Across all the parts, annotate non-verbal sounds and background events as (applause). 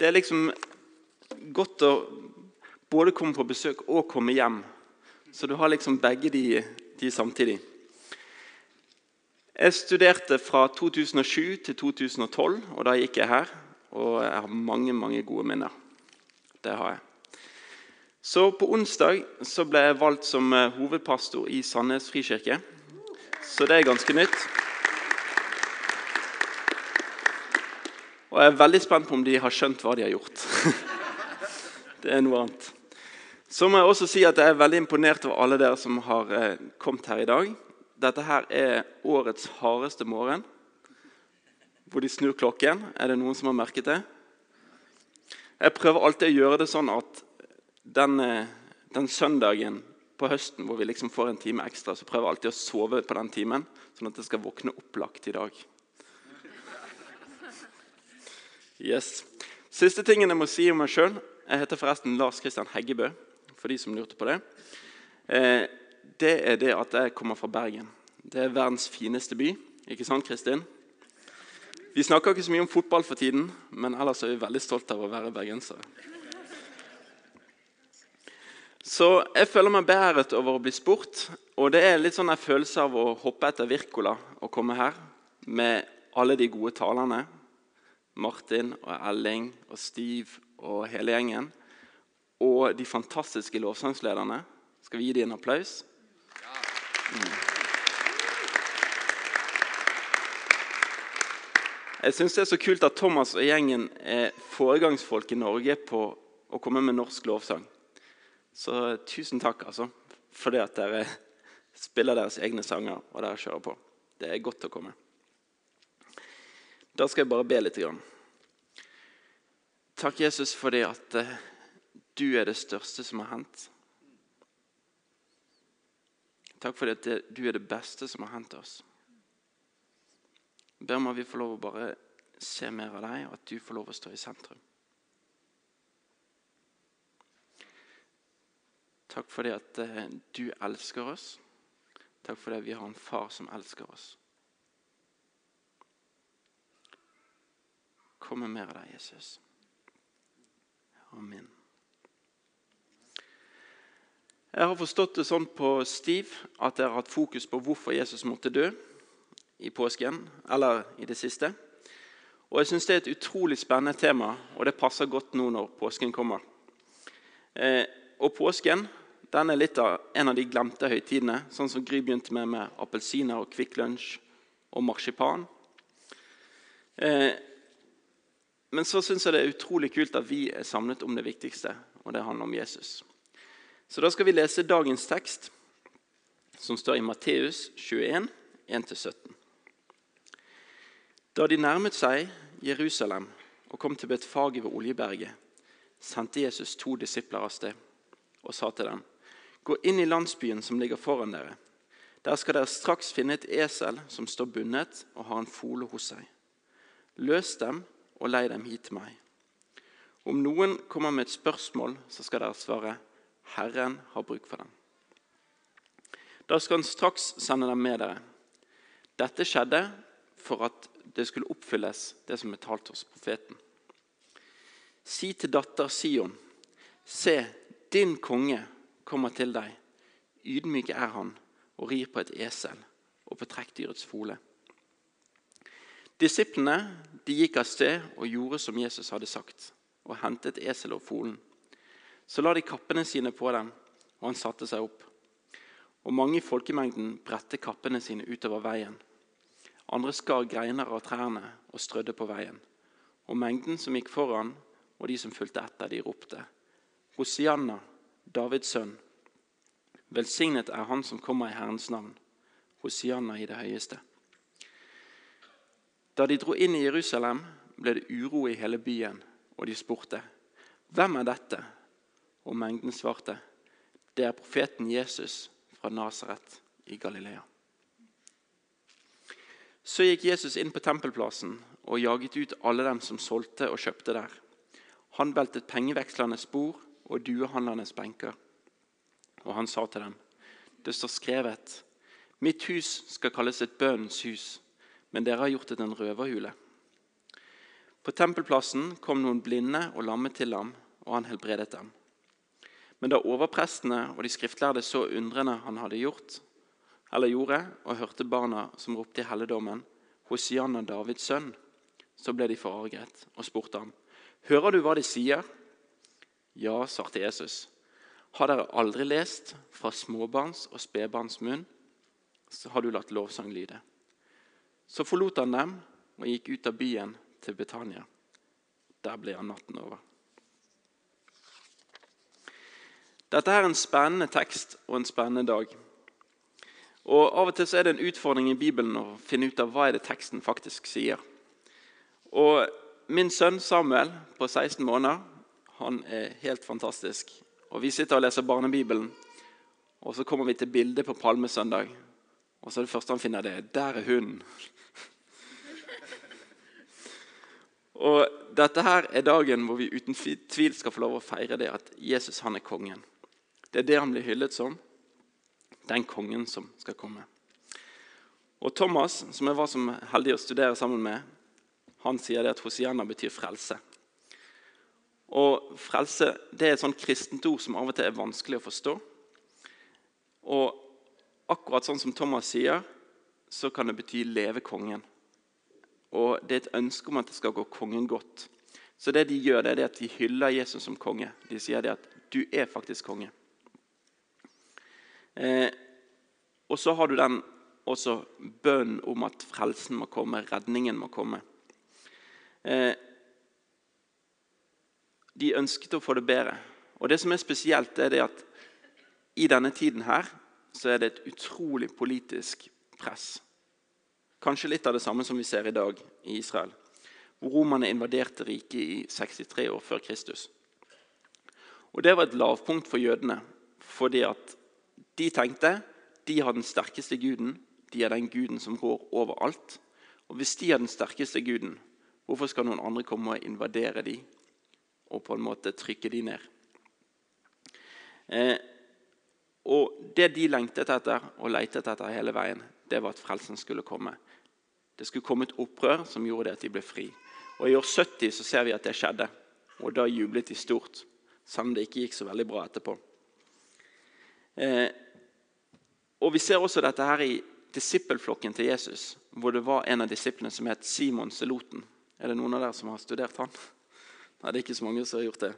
Det er liksom godt å både komme på besøk og komme hjem. Så du har liksom begge de, de samtidig. Jeg studerte fra 2007 til 2012, og da gikk jeg her. Og jeg har mange, mange gode minner. Det har jeg. Så på onsdag så ble jeg valgt som eh, hovedpastor i Sandnes frikirke. Så det er ganske nytt. Og jeg er veldig spent på om de har skjønt hva de har gjort. (laughs) det er noe annet. Så må jeg også si at jeg er veldig imponert over alle dere som har eh, kommet her i dag. Dette her er årets hardeste morgen, hvor de snur klokken. Er det noen som har merket det? Jeg prøver alltid å gjøre det sånn at den, eh, den søndagen på høsten hvor vi liksom får en time ekstra, så prøver jeg alltid å sove på den timen, sånn at jeg skal våkne opplagt i dag. Yes. Siste tingen jeg må si om meg sjøl Jeg heter forresten Lars Kristian Heggebø. for de som lurte på Det eh, Det er det at jeg kommer fra Bergen. Det er verdens fineste by. Ikke sant, Kristin? Vi snakker ikke så mye om fotball for tiden, men ellers er vi veldig stolte av å være bergensere. Så jeg føler meg beæret over å bli spurt. Og det er litt sånn en følelse av å hoppe etter Wirkola og komme her med alle de gode talene Martin og Elling og Steve og hele gjengen. Og de fantastiske lovsangslederne. Skal vi gi dem en applaus? Mm. Jeg syns det er så kult at Thomas og gjengen er foregangsfolk i Norge på å komme med norsk lovsang. Så tusen takk altså, for det at dere spiller deres egne sanger og dere kjører på. Det er godt å komme. Da skal jeg bare be litt. Takk, Jesus, for det at eh, du er det største som har hendt. Takk for det at du er det beste som har hendt oss. Jeg ber om at vi får lov å bare se mer av deg, og at du får lov å stå i sentrum. Takk for det at eh, du elsker oss. Takk for det at vi har en far som elsker oss. Kom med mer av deg, Jesus. Amen. Jeg har forstått det sånn på Stiv at dere har hatt fokus på hvorfor Jesus måtte dø i påsken, eller i det siste. Og jeg syns det er et utrolig spennende tema, og det passer godt nå når påsken kommer. Eh, og påsken den er litt av en av de glemte høytidene, sånn som Gry begynte med med appelsiner og Kvikk Lunsj og marsipan. Eh, men så syns jeg det er utrolig kult at vi er samlet om det viktigste, og det handler om Jesus. Så da skal vi lese dagens tekst, som står i Matteus 21, 1-17. Da de nærmet seg Jerusalem og kom til Betfaget ved Oljeberget, sendte Jesus to disipler av sted og sa til dem.: Gå inn i landsbyen som ligger foran dere. Der skal dere straks finne et esel som står bundet og har en fole hos seg. Løs dem og lei dem hit til meg. Om noen kommer med et spørsmål, så skal dere svare, 'Herren har bruk for dem'. Da skal han straks sende dem med dere. Dette skjedde for at det skulle oppfylles, det som er talt hos profeten. Si til datter Sion, se, din konge kommer til deg. Ydmyk er han og rir på et esel og på trekkdyrets fole. Disiplene de gikk av sted og gjorde som Jesus hadde sagt, og hentet esel og folen. Så la de kappene sine på dem, og han satte seg opp. Og mange i folkemengden bredte kappene sine utover veien. Andre skar greiner av trærne og strødde på veien. Og mengden som gikk foran, og de som fulgte etter, de ropte. Hosianna, Davids sønn. Velsignet er han som kommer i Herrens navn. Hosianna i det høyeste. Da de dro inn i Jerusalem, ble det uro i hele byen, og de spurte, 'Hvem er dette?' Og mengden svarte, 'Det er profeten Jesus fra Nasaret i Galilea'. Så gikk Jesus inn på tempelplassen og jaget ut alle dem som solgte og kjøpte der. Han veltet pengevekslernes bord og duehandlernes benker. Og han sa til dem, 'Det står skrevet:" Mitt hus skal kalles et bønnens hus, men dere har gjort det til en røverhule. På tempelplassen kom noen blinde og lamme til ham, og han helbredet dem. Men da overprestene og de skriftlærde så undrene han hadde gjort, eller gjorde, og hørte barna som ropte i helligdommen, Hosianna, Davids sønn, så ble de forarget og spurte ham, Hører du hva de sier? Ja, svarte Jesus. Har dere aldri lest fra småbarns og spedbarns munn, så har du latt lovsang lyde. Så forlot han dem og gikk ut av byen til Betania. Der ble han natten over. Dette er en spennende tekst og en spennende dag. Og Av og til er det en utfordring i Bibelen å finne ut av hva er det teksten faktisk sier. Og Min sønn Samuel på 16 måneder han er helt fantastisk. Og Vi sitter og leser Barnebibelen, og så kommer vi til bildet på Palmesøndag. Og så er det første han finner, det der er hunden. Og Dette her er dagen hvor vi uten tvil skal få lov å feire det at Jesus han er kongen. Det er det han blir hyllet som. Den kongen som skal komme. Og Thomas, som jeg var som heldig å studere sammen med, han sier det at Hosianna betyr frelse. Og Frelse det er et sånt kristent ord som av og til er vanskelig å forstå. Og akkurat sånn som Thomas sier, så kan det bety 'leve kongen'. Og Det er et ønske om at det skal gå kongen godt. Så det de gjør, det er at de hyller Jesus som konge. De sier det at 'du er faktisk konge'. Eh, og så har du den også bønnen om at frelsen må komme, redningen må komme. Eh, de ønsket å få det bedre. Og Det som er spesielt, er det at i denne tiden her så er det et utrolig politisk press. Kanskje litt av det samme som vi ser i dag i Israel. Hvor romerne invaderte riket i 63 år før Kristus. Og Det var et lavpunkt for jødene, fordi at de tenkte de har den sterkeste guden. De er den guden som rår overalt. Og Hvis de er den sterkeste guden, hvorfor skal noen andre komme og invadere dem og på en måte trykke dem ned? Eh, og Det de lengtet etter og lette etter hele veien, det var at frelsen skulle komme. Det skulle komme et opprør som gjorde det at de ble fri. Og I år 70 så ser vi at det skjedde, og da jublet de stort. Selv om det ikke gikk så veldig bra etterpå. Eh, og Vi ser også dette her i disippelflokken til Jesus, hvor det var en av disiplene som het Simon Seloten. Er det noen av dere som har studert han? Nei, det er ikke så mange som har gjort det.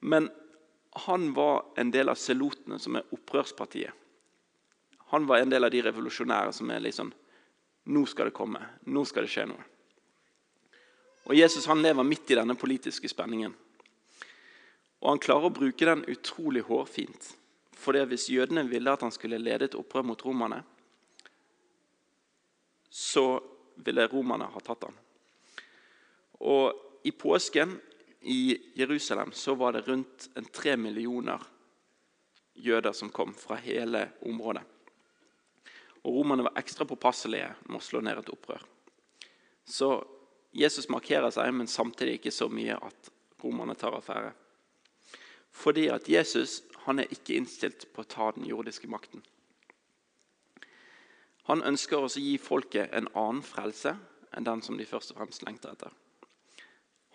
Men han var en del av selotene, som er opprørspartiet. Han var en del av de revolusjonære som er liksom Nå skal det komme. Nå skal det skje noe. Og Jesus han lever midt i denne politiske spenningen. Og han klarer å bruke den utrolig hårfint. For hvis jødene ville at han skulle lede et opprør mot romerne, så ville romerne ha tatt han. Og i påsken i Jerusalem så var det rundt tre millioner jøder som kom fra hele området. Og Romerne var ekstra påpasselige med å slå ned et opprør. Så Jesus markerer seg, men samtidig ikke så mye at romerne tar affære. Fordi at Jesus han er ikke innstilt på å ta den jordiske makten. Han ønsker også å gi folket en annen frelse enn den som de først og fremst lengter etter.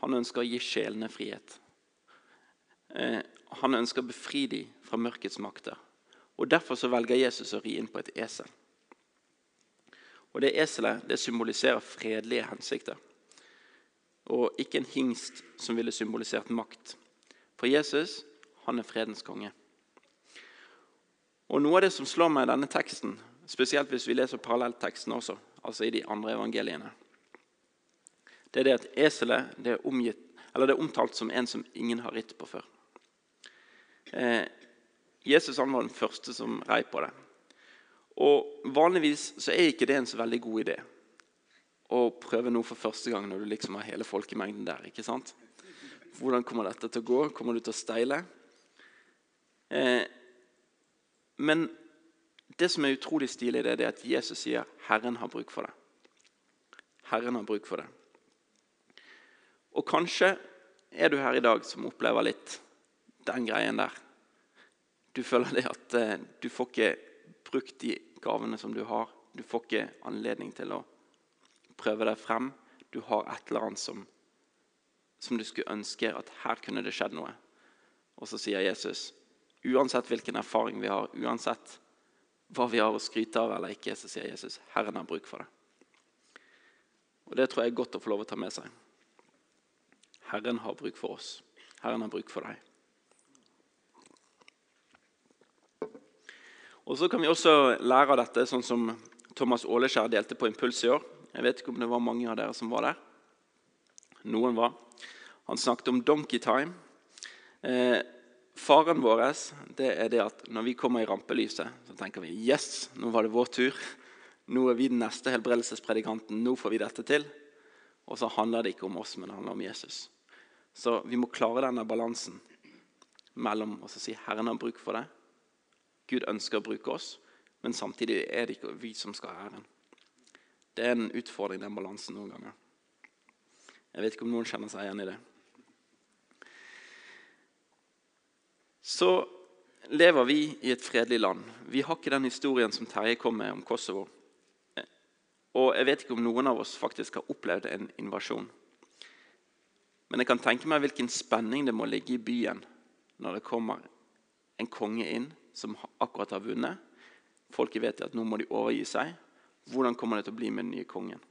Han ønsker å gi sjelene frihet. Eh, han ønsker å befri dem fra mørkets makter. Og Derfor så velger Jesus å ri inn på et esel. Og Det eselet det symboliserer fredelige hensikter. Og ikke en hingst som ville symbolisert makt. For Jesus han er fredens konge. Og Noe av det som slår meg i denne teksten, spesielt hvis vi leser parallellteksten også, altså i de andre evangeliene, det er det at eselet det er, omgitt, det er, omtalt som en som ingen har ritt på før. Eh, Jesus han var den første som rei på det. Og Vanligvis så er ikke det en så veldig god idé å prøve noe for første gang når du liksom har hele folkemengden der. ikke sant? Hvordan kommer dette til å gå? Kommer du til å steile? Eh, men det som er utrolig stilig, det er at Jesus sier 'Herren har bruk for det'. Herren har bruk for det. Og kanskje er du her i dag som opplever litt den greien der. Du føler det at eh, du får ikke brukt de gavene som du har. Du får ikke anledning til å prøve deg frem. Du har et eller annet som som du skulle ønske at her kunne det skjedd noe? Og så sier Jesus, uansett hvilken erfaring vi har, uansett hva vi har å skryte av eller ikke, så sier Jesus, Herren har bruk for det. Og Det tror jeg er godt å få lov å ta med seg. Herren har bruk for oss. Herren har bruk for deg. Og Så kan vi også lære av dette, sånn som Thomas Åleskjær delte på Impuls i år. Jeg vet ikke om det var mange av dere som var der. Noen var. Han snakket om donkey time. Eh, faren vår det er det at når vi kommer i rampelyset, så tenker vi yes, nå var det vår tur. Nå er vi den neste helbredelsespredikanten. Nå får vi dette til. Og så handler det ikke om oss, men det handler om Jesus. Så vi må klare denne balansen mellom å si Herren har bruk for det. Gud ønsker å bruke oss, men samtidig er det ikke vi som skal ha æren. Det er en utfordring, den balansen, noen ganger. Jeg vet ikke om noen kjenner seg igjen i det. Så lever vi i et fredelig land. Vi har ikke den historien som Terje kom med om Kosovo. Og jeg vet ikke om noen av oss faktisk har opplevd en invasjon. Men jeg kan tenke meg hvilken spenning det må ligge i byen når det kommer en konge inn som akkurat har vunnet. Folket vet at nå må de overgi seg. Hvordan kommer det til å bli med den nye kongen?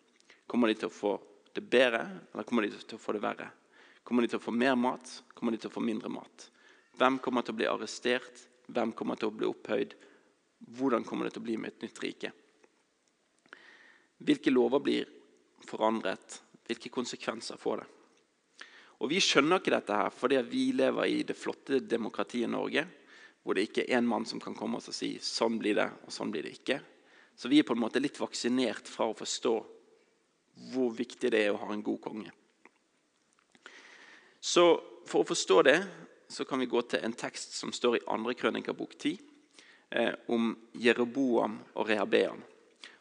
Kommer de til å få det bedre, eller kommer de til å få det verre? Kommer de til å få mer mat? Kommer de til å få mindre mat? Hvem kommer til å bli arrestert? Hvem kommer til å bli opphøyd? Hvordan kommer det til å bli med et nytt rike? Hvilke lover blir forandret? Hvilke konsekvenser får det? Og Vi skjønner ikke dette her fordi vi lever i det flotte demokratiet Norge, hvor det ikke er én mann som kan komme oss og si sånn blir det, og sånn blir det ikke. Så vi er på en måte litt vaksinert fra å forstå hvor viktig det er å ha en god konge. Så For å forstå det så kan vi gå til en tekst som står i 2. Krønikerbok 10, eh, om Jeroboam og Rehabeam.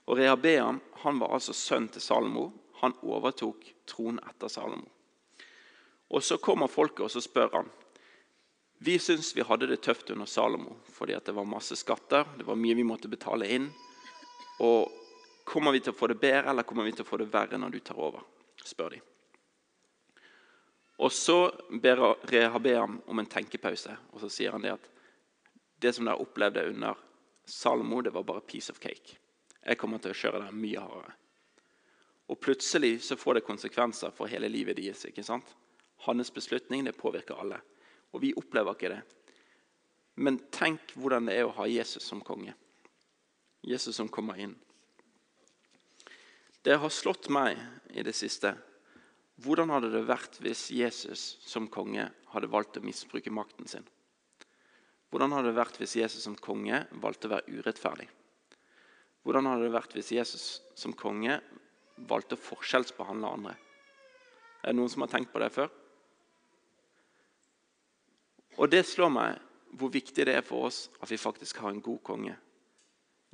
Og Rehabeam han var altså sønn til Salomo. Han overtok tronen etter Salomo. Og Så kommer folket og så spør han. Vi syns vi hadde det tøft under Salomo fordi det var masse skatter, det var mye vi måtte betale inn. Og Kommer vi til å få det bedre eller kommer vi til å få det verre når du tar over? spør de. Og Så ber Rehabeam om en tenkepause, og så sier han det at det som dere opplevde under Salomo, det var bare piece of cake. Jeg kommer til å kjøre dere mye hardere. Og Plutselig så får det konsekvenser for hele livet deres. ikke sant? Hans beslutning det påvirker alle. Og vi opplever ikke det. Men tenk hvordan det er å ha Jesus som konge. Jesus som kommer inn. Det har slått meg i det siste. Hvordan hadde det vært hvis Jesus som konge hadde valgt å misbruke makten sin? Hvordan hadde det vært hvis Jesus som konge valgte å være urettferdig? Hvordan hadde det vært hvis Jesus som konge valgte å forskjellsbehandle andre? Er det noen som har tenkt på det før? Og Det slår meg hvor viktig det er for oss at vi faktisk har en god konge,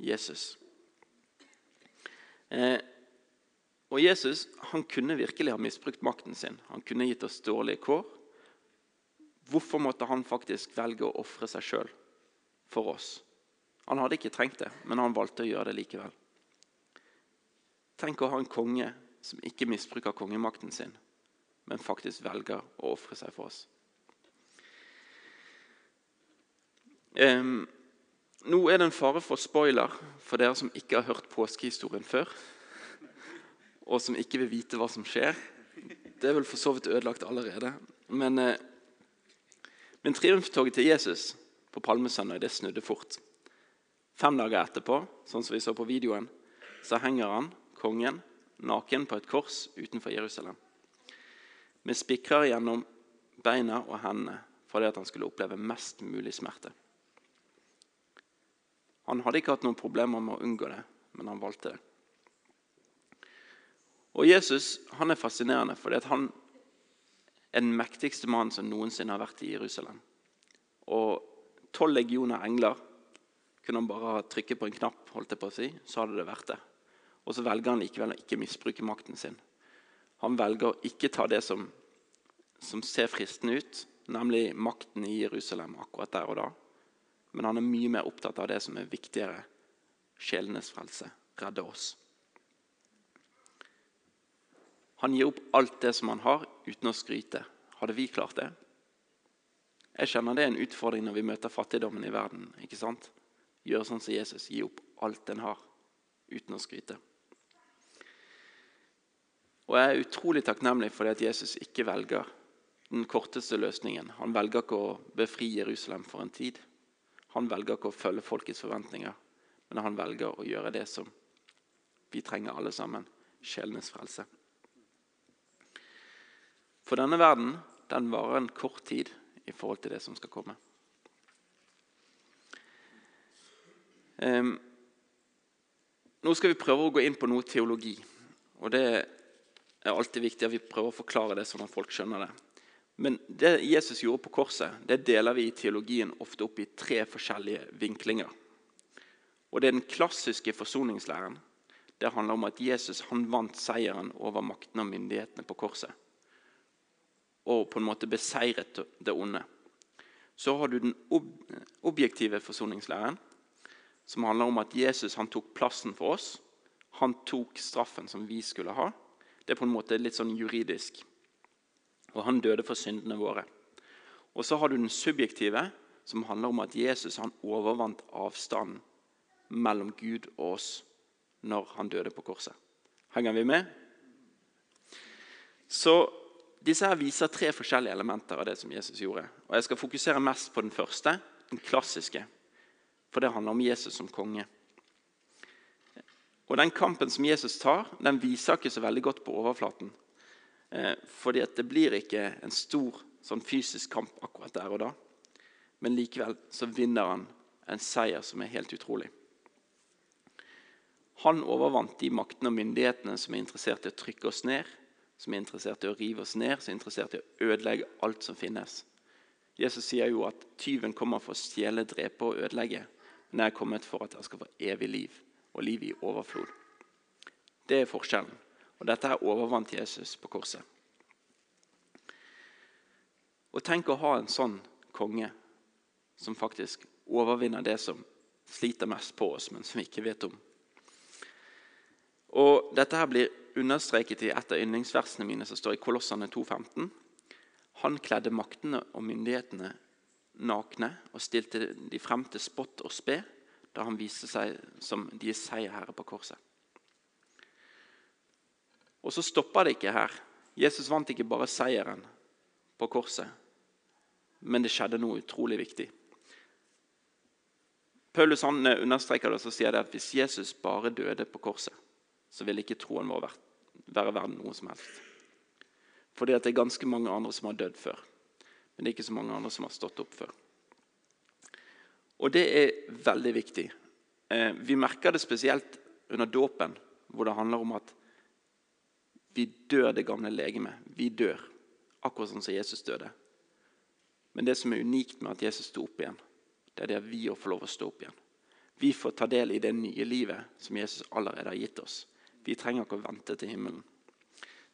Jesus. Eh, og Jesus han kunne virkelig ha misbrukt makten sin. Han kunne gitt oss dårlige kår. Hvorfor måtte han faktisk velge å ofre seg sjøl for oss? Han hadde ikke trengt det, men han valgte å gjøre det likevel. Tenk å ha en konge som ikke misbruker kongemakten sin, men faktisk velger å ofre seg for oss. Um, nå er det en fare for spoiler for dere som ikke har hørt påskehistorien før og som ikke vil vite hva som skjer. Det er vel for så vidt ødelagt allerede. Men, eh, men triumftoget til Jesus på palmesøndag det snudde fort. Fem dager etterpå, sånn som vi så på videoen, så henger han, kongen, naken på et kors utenfor Jerusalem. Med spikrer gjennom beina og hendene fordi at han skulle oppleve mest mulig smerte. Han hadde ikke hatt noen problemer med å unngå det, men han valgte det. Og Jesus han er fascinerende fordi han er den mektigste mannen som noensinne har vært i Jerusalem. Og tolv legioner engler kunne han bare trykke på en knapp, holdt jeg på å si, så hadde det vært det. Og så velger han likevel å ikke misbruke makten sin. Han velger å ikke ta det som, som ser fristende ut, nemlig makten i Jerusalem akkurat der og da. Men han er mye mer opptatt av det som er viktigere sjelenes frelse. Redde oss. Han gir opp alt det som han har, uten å skryte. Hadde vi klart det? Jeg kjenner det er en utfordring når vi møter fattigdommen i verden. ikke sant? Gjør sånn som Jesus. Gi opp alt en har, uten å skryte. Og Jeg er utrolig takknemlig for det at Jesus ikke velger den korteste løsningen. Han velger ikke å befri Jerusalem for en tid. Han velger ikke å følge folkets forventninger, men han velger å gjøre det som vi trenger alle sammen sjelenes frelse. For denne verden den varer en kort tid i forhold til det som skal komme. Um, nå skal vi prøve å gå inn på noe teologi. og Det er alltid viktig at vi prøver å forklare det sånn at folk skjønner det. Men det Jesus gjorde på korset, det deler vi i teologien ofte opp i tre forskjellige vinklinger. Og Det er den klassiske forsoningslæren. Det handler om at Jesus han vant seieren over maktene og myndighetene på korset. Og på en måte beseiret det onde. Så har du den ob objektive forsoningslæren, som handler om at Jesus han tok plassen for oss. Han tok straffen som vi skulle ha. Det er på en måte litt sånn juridisk. Og han døde for syndene våre. Og så har du den subjektive, som handler om at Jesus han overvant avstanden mellom Gud og oss når han døde på korset. Henger vi med? Så disse her viser tre forskjellige elementer av det som Jesus gjorde. Og Jeg skal fokusere mest på den første, den klassiske. For det handler om Jesus som konge. Og Den kampen som Jesus tar, den viser ikke så veldig godt på overflaten. Eh, fordi det blir ikke en stor sånn fysisk kamp akkurat der og da. Men likevel så vinner han en seier som er helt utrolig. Han overvant de maktene og myndighetene som er interessert i å trykke oss ned, som er interessert i å rive oss ned, som er interessert i å ødelegge alt som finnes. Jesus sier jo at tyven kommer for å stjele, drepe og ødelegge. Men jeg er kommet for at jeg skal få evig liv, og liv i overflod. Det er forskjellen. Og dette her overvant Jesus på korset. Og tenk å ha en sånn konge som faktisk overvinner det som sliter mest på oss, men som vi ikke vet om. Og Dette her blir understreket i et av yndlingsversene mine som står i Kolossene 2,15. Han kledde maktene og myndighetene nakne og stilte de frem til spott og spe da han viste seg som deres seierherre på korset. Og så stoppa det ikke her. Jesus vant ikke bare seieren på korset, men det skjedde noe utrolig viktig. Paulus han understreker det og sier det at hvis Jesus bare døde på korset, så ville ikke troen vår være verdt noe som helst. Fordi det er ganske mange andre som har dødd før. Men det er ikke så mange andre som har stått opp før. Og det er veldig viktig. Eh, vi merker det spesielt under dåpen, hvor det handler om at vi dør det gamle legemet. Vi dør, akkurat sånn som Jesus døde. Men det som er unikt med at Jesus sto opp igjen, det er det vi òg får lov å stå opp igjen. Vi får ta del i det nye livet som Jesus allerede har gitt oss. Vi trenger ikke å vente til himmelen.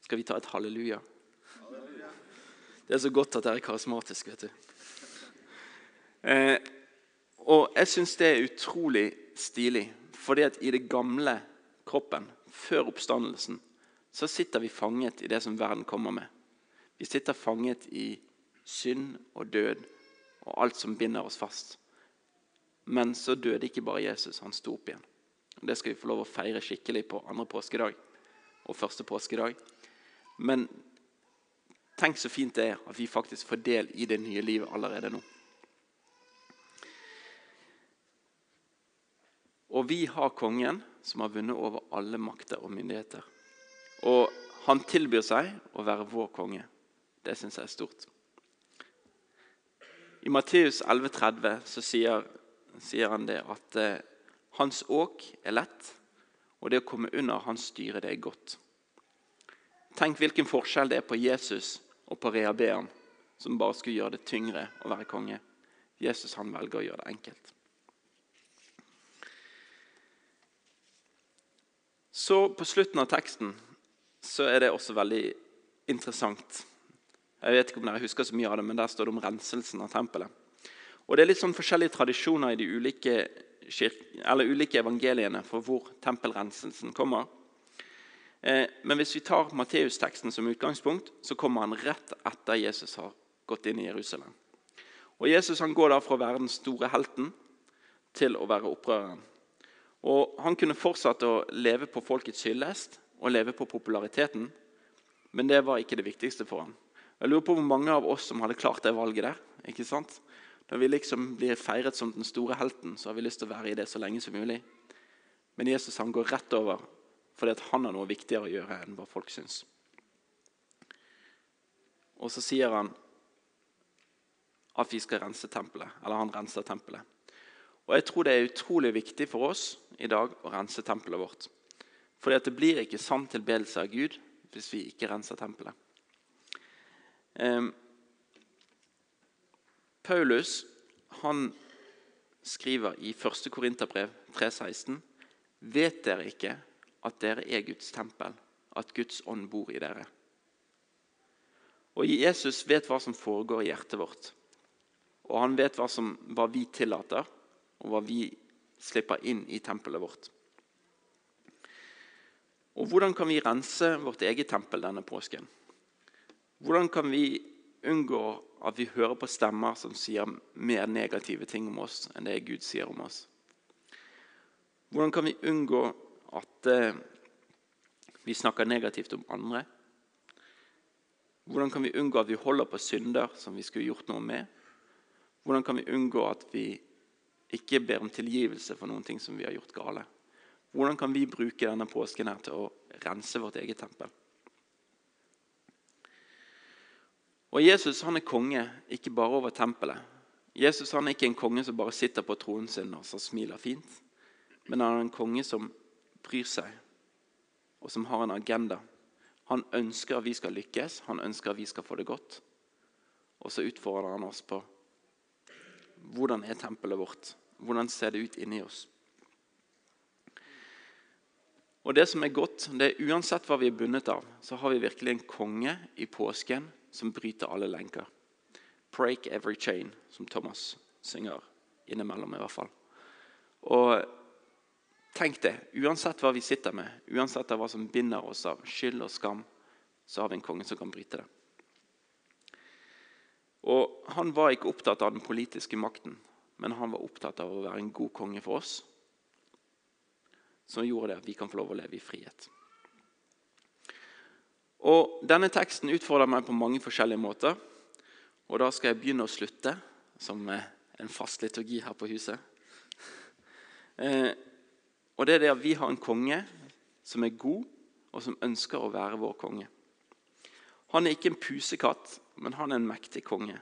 Skal vi ta et halleluja? Det er så godt at dere er karismatiske, vet du. Eh, og jeg syns det er utrolig stilig, fordi at i det gamle kroppen, før oppstandelsen, så sitter vi fanget i det som verden kommer med. Vi sitter fanget i synd og død og alt som binder oss fast. Men så døde ikke bare Jesus, han sto opp igjen. Det skal vi få lov å feire skikkelig på andre påskedag og første påskedag. Men tenk så fint det er at vi faktisk får del i det nye livet allerede nå. Og vi har kongen som har vunnet over alle makter og myndigheter. Og han tilbyr seg å være vår konge. Det syns jeg er stort. I Matteus 11,30 så sier, sier, han det at eh, hans åk er lett, og det å komme under hans styre, det er godt. Tenk hvilken forskjell det er på Jesus og på rehabeeren, som bare skulle gjøre det tyngre å være konge. Jesus han velger å gjøre det enkelt. Så på slutten av teksten så er det også veldig interessant. Jeg vet ikke om dere husker så mye av det, men Der står det om renselsen av tempelet. Og Det er litt sånn forskjellige tradisjoner i de ulike, ulike evangeliene for hvor tempelrenselsen kommer. Eh, men hvis vi tar Matteus-teksten som utgangspunkt, så kommer han rett etter Jesus har gått inn i Jerusalem. Og Jesus han går da fra å være den store helten til å være opprøreren. Og Han kunne fortsatt å leve på folkets hyllest og leve på populariteten, men det var ikke det viktigste for ham. Jeg lurer på hvor mange av oss som hadde klart det valget der. ikke sant? Når vi liksom blir feiret som den store helten, så har vi lyst til å være i det så lenge som mulig. Men Jesus han går rett over fordi at han har noe viktigere å gjøre enn hva folk syns. Og så sier han at vi skal rense tempelet. Eller han renser tempelet. Og jeg tror det er utrolig viktig for oss i dag å rense tempelet vårt. Fordi det blir ikke sann tilbedelse av Gud hvis vi ikke renser tempelet. Um, Paulus han skriver i 1. Korinterbrev 3,16.: Vet dere ikke at dere er Guds tempel, at Guds ånd bor i dere? Og Jesus vet hva som foregår i hjertet vårt. Og han vet hva, som, hva vi tillater, og hva vi slipper inn i tempelet vårt. Og Hvordan kan vi rense vårt eget tempel denne påsken? Hvordan kan vi unngå at vi hører på stemmer som sier mer negative ting om oss enn det Gud sier om oss? Hvordan kan vi unngå at eh, vi snakker negativt om andre? Hvordan kan vi unngå at vi holder på synder som vi skulle gjort noe med? Hvordan kan vi unngå at vi ikke ber om tilgivelse for noen ting som vi har gjort gale? Hvordan kan vi bruke denne påsken her til å rense vårt eget tempel? Og Jesus han er konge, ikke bare over tempelet. Jesus han er ikke en konge som bare sitter på tronen sin og så smiler fint. Men han er en konge som bryr seg, og som har en agenda. Han ønsker at vi skal lykkes, han ønsker at vi skal få det godt. Og så utfordrer han oss på hvordan er tempelet vårt? Hvordan ser det ut inni oss? Og det som er godt, det er Uansett hva vi er bundet av, så har vi virkelig en konge i påsken som bryter alle lenker. 'Break every chain', som Thomas synger innimellom. i hvert fall. Og tenk det. Uansett hva vi sitter med, uansett hva som binder oss av skyld og skam, så har vi en konge som kan bryte det. Og Han var ikke opptatt av den politiske makten, men han var opptatt av å være en god konge for oss. Som gjorde det at vi kan få lov å leve i frihet. Og Denne teksten utfordrer meg på mange forskjellige måter. Og Da skal jeg begynne å slutte, som en fast liturgi her på huset. (laughs) Eh, og det er det at Vi har en konge som er god, og som ønsker å være vår konge. Han er ikke en pusekatt, men han er en mektig konge.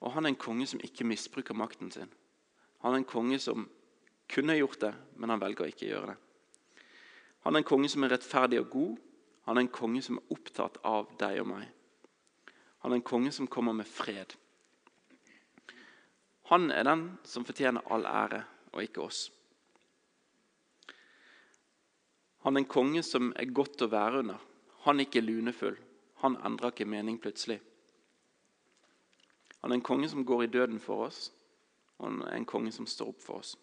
Og han er en konge som ikke misbruker makten sin. Han er en konge som kunne gjort det, men han velger ikke å gjøre det. Han er en konge som er rettferdig og god. Han er en konge som er opptatt av deg og meg. Han er en konge som kommer med fred. Han er den som fortjener all ære, og ikke oss. Han er en konge som er godt å være under. Han er ikke lunefull. Han endrer ikke mening plutselig. Han er en konge som går i døden for oss, og han er en konge som står opp for oss.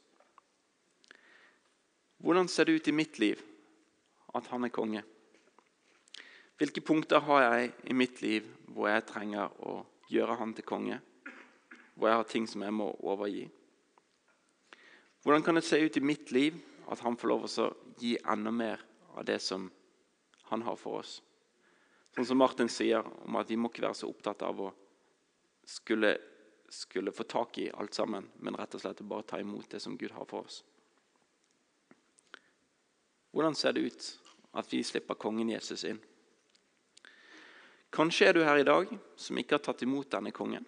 Hvordan ser det ut i mitt liv at han er konge? Hvilke punkter har jeg i mitt liv hvor jeg trenger å gjøre han til konge? Hvor jeg har ting som jeg må overgi? Hvordan kan det se ut i mitt liv at han får lov å gi enda mer av det som han har for oss? Sånn som Martin sier om at vi må ikke være så opptatt av å skulle, skulle få tak i alt sammen, men rett og slett bare ta imot det som Gud har for oss. Hvordan ser det ut at vi slipper kongen Jesus inn? Kanskje er du her i dag som ikke har tatt imot denne kongen.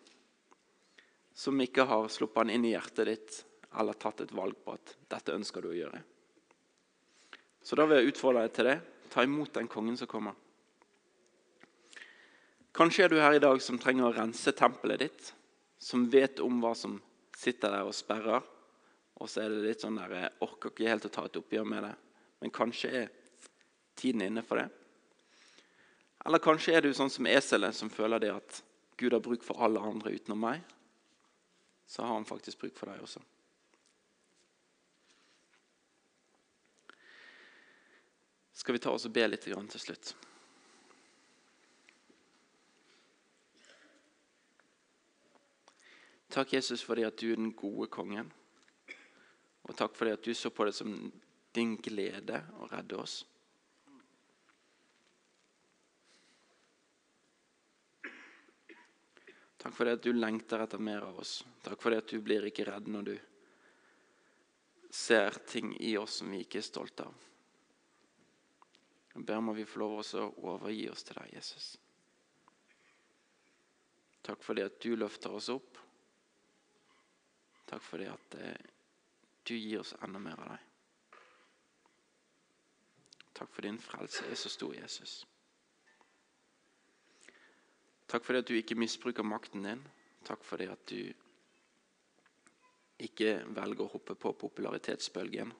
Som ikke har sluppet han inn i hjertet ditt eller tatt et valg på at dette ønsker du å gjøre. Så da vil jeg utfordre deg til det. Ta imot den kongen som kommer. Kanskje er du her i dag som trenger å rense tempelet ditt. Som vet om hva som sitter der og sperrer. Og så er det litt sånn der Jeg orker ikke helt å ta et oppgjør med det. Men kanskje er tiden inne for det. Eller kanskje er du sånn som eselet, som føler det at Gud har bruk for alle andre utenom meg. Så har han faktisk bruk for deg også. skal vi ta oss og be litt til slutt. Takk, Jesus, fordi at du er den gode kongen. Og takk fordi at du så på det som din glede å redde oss. Takk for det at du lengter etter mer av oss. Takk for det at du blir ikke redd når du ser ting i oss som vi ikke er stolte av. Jeg ber om at vi får lov å overgi oss til deg, Jesus. Takk for det at du løfter oss opp. Takk for det at eh, du gir oss enda mer av deg. Takk for din frelse er så stor, Jesus. Takk for det at du ikke misbruker makten din. Takk for det at du ikke velger å hoppe på popularitetsbølgen,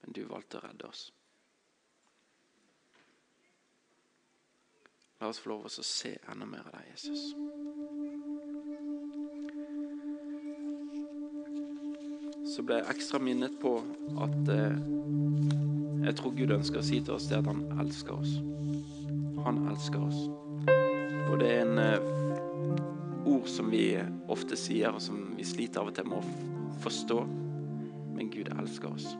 men du valgte å redde oss. La oss få lov til å se enda mer av deg, Jesus. Så ble jeg ekstra minnet på at eh, jeg tror Gud ønsker å si til oss det at han elsker oss. Han elsker oss. Og det er en eh, ord som vi ofte sier, og som vi sliter av og til med å forstå. Men Gud elsker oss.